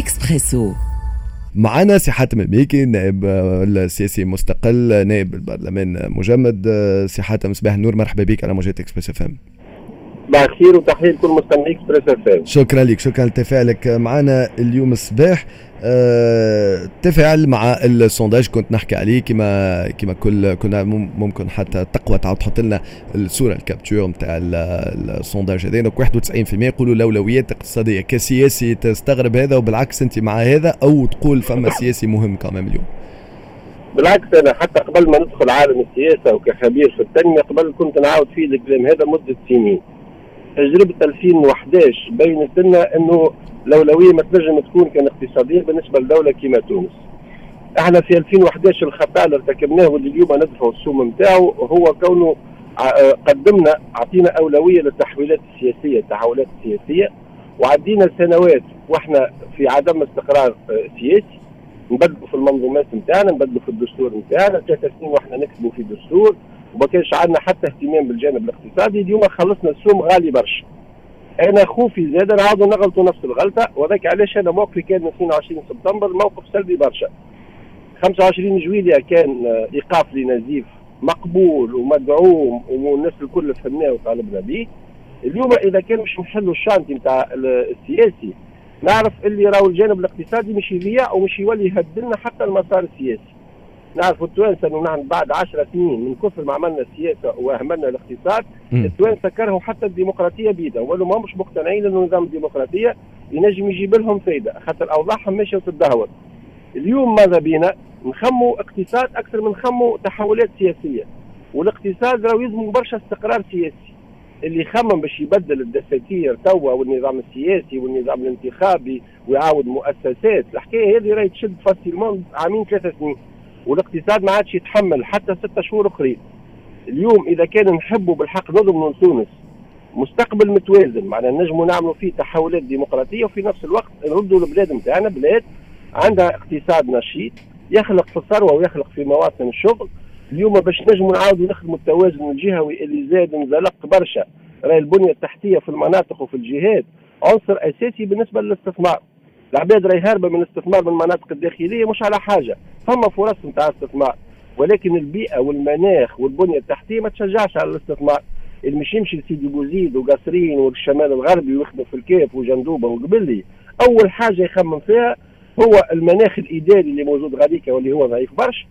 إكسبريس معنا سي حاتم المليكي نائب السياسي مستقل نائب البرلمان مجمد سي حاتم صباح النور مرحبا بك على موجات اكسبريس اف ام الخير وتحية لكل مستمعي إكسبريس إف إم. شكرا لك شكرا لتفاعلك معنا اليوم الصباح. أه تفاعل مع ال sondage كنت نحكي عليه كما كما كل كنا ممكن حتى تقوى تعاود تحط لنا الصورة ال capture نتاع ال sondage هذا. 91% يقولوا الأولويات الاقتصادية كسياسي تستغرب هذا وبالعكس أنت مع هذا أو تقول فما سياسي مهم كمان اليوم. بالعكس أنا حتى قبل ما ندخل عالم السياسة وكخبير في التنمية قبل كنت نعاود فيه الكلام هذا مدة سنين. تجربه 2011 بينت لنا إنه الأولوية ما تنجم تكون كان اقتصادية بالنسبة لدوله كيما تونس. إحنا في 2011 الخطأ اللي ارتكبناه واللي اليوم ندفعوا السوم نتاعو هو كونه قدمنا أعطينا أولوية للتحويلات السياسية التحولات السياسية. وعدينا سنوات وإحنا في عدم استقرار سياسي. نبدلوا في المنظومات نتاعنا نبدلوا في الدستور نتاعنا ثلاث سنين وإحنا نكتبوا في دستور. وما كانش عندنا حتى اهتمام بالجانب الاقتصادي اليوم خلصنا السوم غالي برشا. أنا خوفي زاد نعاودوا نغلطوا نفس الغلطة وذاك علاش أنا موقفي كان 22 سبتمبر موقف سلبي برشا. 25 جويليا كان إيقاف لنزيف مقبول ومدعوم والناس الكل فهمناه وطالبنا به اليوم إذا كان مش نحلوا الشانتي نتاع السياسي نعرف اللي راهو الجانب الاقتصادي مش يضيع ومش يولي يهدلنا حتى المسار السياسي. نعرف التوانسة إنه نحن بعد 10 سنين من كثر ما عملنا السياسة وأهملنا الاقتصاد التوانسة كرهوا حتى الديمقراطية بيدا وقالوا ما مش مقتنعين إنه نظام الديمقراطية ينجم يجيب لهم فايده خاطر أوضاعهم ماشية وتدهور اليوم ماذا بينا؟ نخموا اقتصاد أكثر من نخموا تحولات سياسية والاقتصاد راهو يلزم برشا استقرار سياسي. اللي يخمم باش يبدل الدساتير توا والنظام السياسي والنظام الانتخابي ويعاود مؤسسات الحكاية هذه راهي تشد facilement عامين ثلاثة سنين. والاقتصاد ما عادش يتحمل حتى ستة شهور أخرين. اليوم إذا كان نحبوا بالحق نضمن تونس مستقبل متوازن معناها نجموا نعملوا فيه تحولات ديمقراطية وفي نفس الوقت نردوا البلاد نتاعنا بلاد عندها اقتصاد نشيط يخلق في الثروة ويخلق في مواطن الشغل. اليوم باش نجموا نعاودوا نخدموا التوازن الجهوي اللي زاد انزلق برشا. راهي البنية التحتية في المناطق وفي الجهات. عنصر أساسي بالنسبة للاستثمار. العباد راهي هاربة من الاستثمار من المناطق الداخلية مش على حاجة. فما فرص نتاع استثمار ولكن البيئة والمناخ والبنية التحتية ما تشجعش على الاستثمار. اللي مش يمشي لسيدي بوزيد وقصرين والشمال الغربي ويخدم في الكيف وجندوبة وقبلي. أول حاجة يخمم فيها هو المناخ الإداري اللي موجود غاديك واللي هو ضعيف برشا.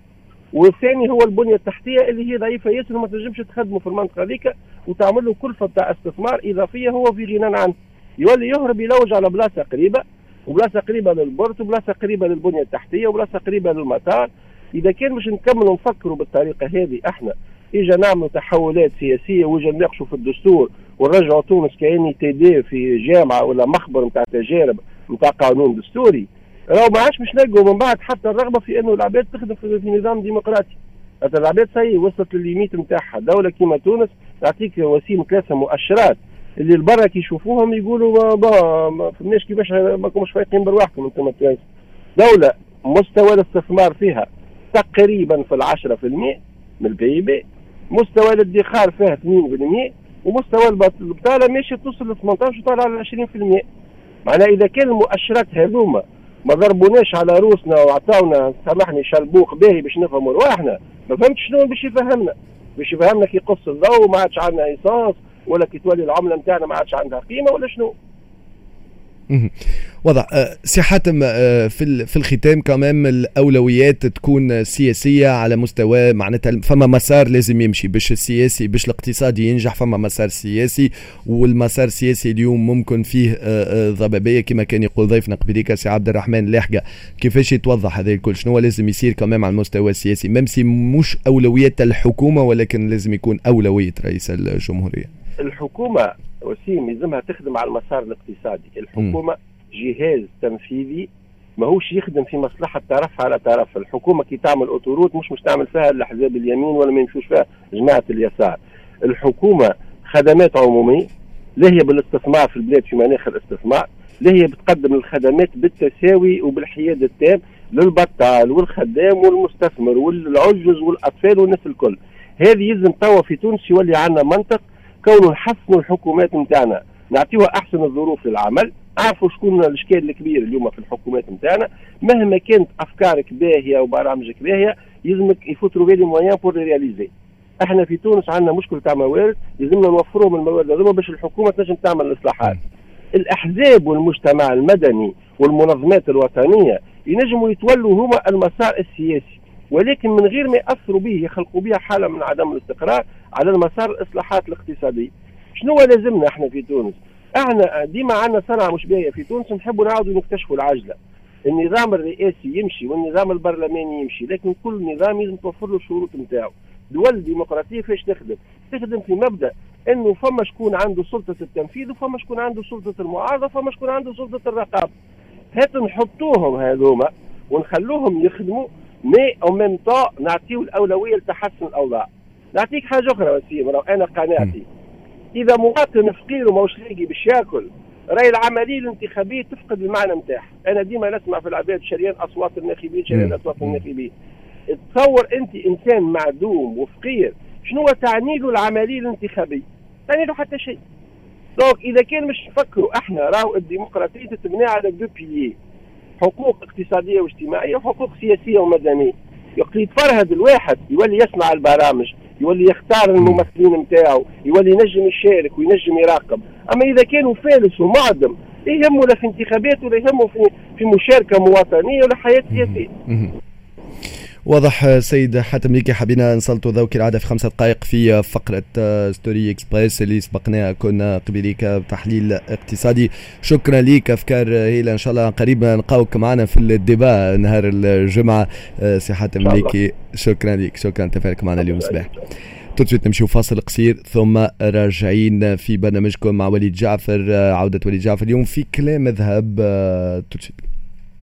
والثاني هو البنية التحتية اللي هي ضعيفة ياسر وما تنجمش تخدمه في المنطقة هذيك وتعمل له كلفة تاع استثمار إضافية هو في غنى عنه. يولي يهرب يلوج على بلاصة قريبة وبلاصة قريبة للبورت وبلاصة قريبة للبنية التحتية وبلاصة قريبة للمطار. إذا كان مش نكملوا نفكروا بالطريقة هذه إحنا. إجا نعملوا تحولات سياسية وإجا نناقشوا في الدستور ونرجعوا تونس كأني أنت في جامعة ولا مخبر نتاع تجارب نتاع قانون دستوري. راهو ما عادش مش نلقوا من بعد حتى الرغبة في إنه العباد تخدم في نظام ديمقراطي. العباد سي وصلت للل limite نتاعها دولة كيما تونس تعطيك وسيم ثلاثة مؤشرات. اللي لبرا كي يشوفوهم يقولوا ما فهمناش كيفاش ماكمش فايقين برواحكم أنتم دولة مستوى الاستثمار فيها تقريبا في العشرة في المئة من ال PIB مستوى الادخار فيها 2% ومستوى البطالة ماشي توصل ل 18 وطالع على 20% معناها إذا كان المؤشرات هذوما ما ضربوناش على روسنا وعطاونا سامحني شلبوق باهي باش نفهموا رواحنا ما فهمتش شنو باش يفهمنا. باش يفهمنا كي يقص الضوء ما عادش عندنا essence ولا كي تولي العملة نتاعنا ما عادش عندها قيمة ولا شنو. واضح. أه، سي حاتم أه، في في الختام كمان الأولويات تكون سياسية على مستوى معناتها فما مسار لازم يمشي. باش السياسي باش الاقتصادي ينجح فما مسار سياسي والمسار السياسي اليوم ممكن فيه أه، ضبابية. كما كان يقول ضيفنا قبليك سي عبد الرحمن لاحقه كيفاش يتوضح هذا الكل؟ شنو لازم يصير كمان على المستوى السياسي؟ mais مش أولويات الحكومة ولكن لازم يكون أولوية رئيس الجمهورية. الحكومة وسيم يلزمها تخدم على المسار الاقتصادي. الحكومة. جهاز تنفيذي ماهوش يخدم في مصلحة طرف على طرف. الحكومة كي تعمل autoroute مش مش تعمل فيها الأحزاب اليمين ولا ما يمشوش فيها جماعة اليسار. الحكومة خدمات عموميه لا هي بالاستثمار في البلاد في مناخ الاستثمار لا هي بتقدم الخدمات بالتساوي وبالحياد التام للبطال والخدام والمستثمر والعجز والأطفال والناس الكل. هذه يلزم توا في تونس يولي عندنا منطق كونه نحسنوا الحكومات نتاعنا. نعطيوها أحسن الظروف للعمل. اعرفوا شكون الإشكال الكبير اليوم في الحكومات نتاعنا. مهما كانت أفكارك باهية وبرامجك باهية يلزمك يفوت تروفي لي موان بور رياليزي إحنا في تونس عندنا مشكل تاع موارد يلزمنا نوفرهم الموارد هذوما باش الحكومة تنجم تعمل الإصلاحات. الأحزاب والمجتمع المدني والمنظمات الوطنية ينجموا يتولوا هما المسار السياسي ولكن من غير ما يأثروا به يخلقوا بها حالة من عدم الاستقرار على المسار الاصلاحات الاقتصادية. شنو لازمنا إحنا في تونس؟ إحنا ديما عندنا صنعة مش باهية في تونس نحبوا نعاودوا نكتشفوا العجله النظام الرئاسي يمشي والنظام البرلماني يمشي لكن كل نظام لازم توفر له الشروط نتاعو. دول ديمقراطية فاش تخدم. تخدم في مبدأ إنه فما شكون عنده سلطة التنفيذ وفما شكون عنده سلطة المعارضة وفما شكون عنده سلطة الرقابة. هات نحطوهم هذوما ونخلوهم يخدموا مي أو ميم طون نعطيو الأولوية لتحسن الأوضاع. نعطيك حاجة أخرى وسيم أنا قناعتي إذا مواطن فقير وماهوش لاقي باش ياكل راهي العملية الانتخابية تفقد المعنى نتاعها أنا ديما نسمع في العباد شريان أصوات الناخبين شريان أصوات الناخبين. تصور أنت إنسان معدوم وفقير شنو تعني له العملية الانتخابية؟ تعني له حتى شيء. donc إذا كان مش نفكروا إحنا راهو الديمقراطية تتبنى على deux piliers حقوق اقتصادية واجتماعية وحقوق سياسية ومدنية. وقت يتفرهد الواحد يولي يصنع البرامج. يولي يختار الممثلين نتاعو يولي ينجم يشارك وينجم يراقب. أما إذا كانوا فالس ومعدم يهمه لا في انتخابات ولا يهمه في في مشاركة مواطنية ولا حياة سياسية. واضح سيد حاتم ليكي حبينا نسلطوا ذوك العادة في خمسة دقائق في فقرة ستوري إكسبريس اللي سبقناها كنا قبليك بتحليل اقتصادي. شكرا ليك أفكار هيلا إن شاء الله قريب نلقاوك معنا في الديبا نهار الجمعة. سي حاتم ليكي شكرا ليك شكرا تفارك معنا اليوم الصباح تسويت نمشيو فاصل قصير ثم راجعين في برنامجكم مع وليد جعفر عودة وليد جعفر. اليوم في كلام ذهب تسويت